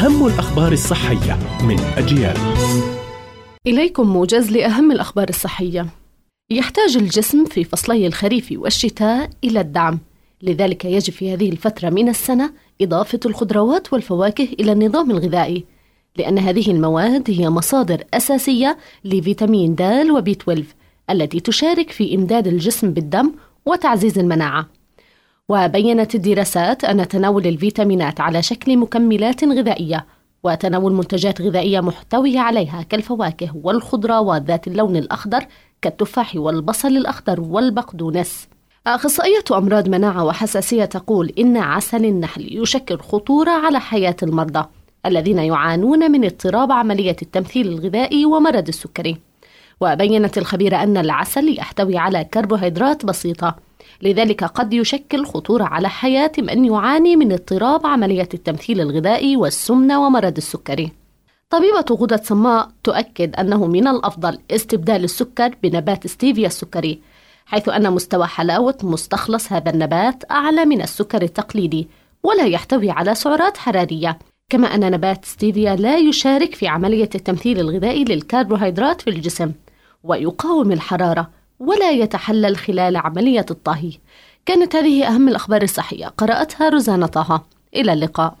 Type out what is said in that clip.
أهم الأخبار الصحية من أجيال. إليكم موجز لأهم الأخبار الصحية. يحتاج الجسم في فصلي الخريف والشتاء إلى الدعم. لذلك يجب في هذه الفترة من السنة إضافة الخضروات والفواكه إلى النظام الغذائي لأن هذه المواد هي مصادر أساسية لفيتامين د وبي 12 التي تشارك في إمداد الجسم بالدم وتعزيز المناعة. وبينت الدراسات أن تناول الفيتامينات على شكل مكملات غذائية وتناول منتجات غذائية محتوية عليها كالفواكه والخضروات ذات اللون الأخضر كالتفاح والبصل الأخضر والبقدونس. أخصائية أمراض مناعة وحساسية تقول إن عسل النحل يشكل خطورة على حياة المرضى الذين يعانون من اضطراب عملية التمثيل الغذائي ومرض السكري. وبينت الخبيرة أن العسل يحتوي على كربوهيدرات بسيطة. لذلك قد يشكل خطورة على حياة من يعاني من اضطراب عملية التمثيل الغذائي والسمنة ومرض السكري. طبيبة غدة صماء تؤكد أنه من الأفضل استبدال السكر بنبات ستيفيا السكري حيث أن مستوى حلاوة مستخلص هذا النبات أعلى من السكر التقليدي ولا يحتوي على سعرات حرارية. كما أن نبات ستيفيا لا يشارك في عملية التمثيل الغذائي للكربوهيدرات في الجسم. ويقاوم الحرارة ولا يتحلل خلال عملية الطهي. كانت هذه أهم الأخبار الصحية. قرأتها روزانا طه. إلى اللقاء.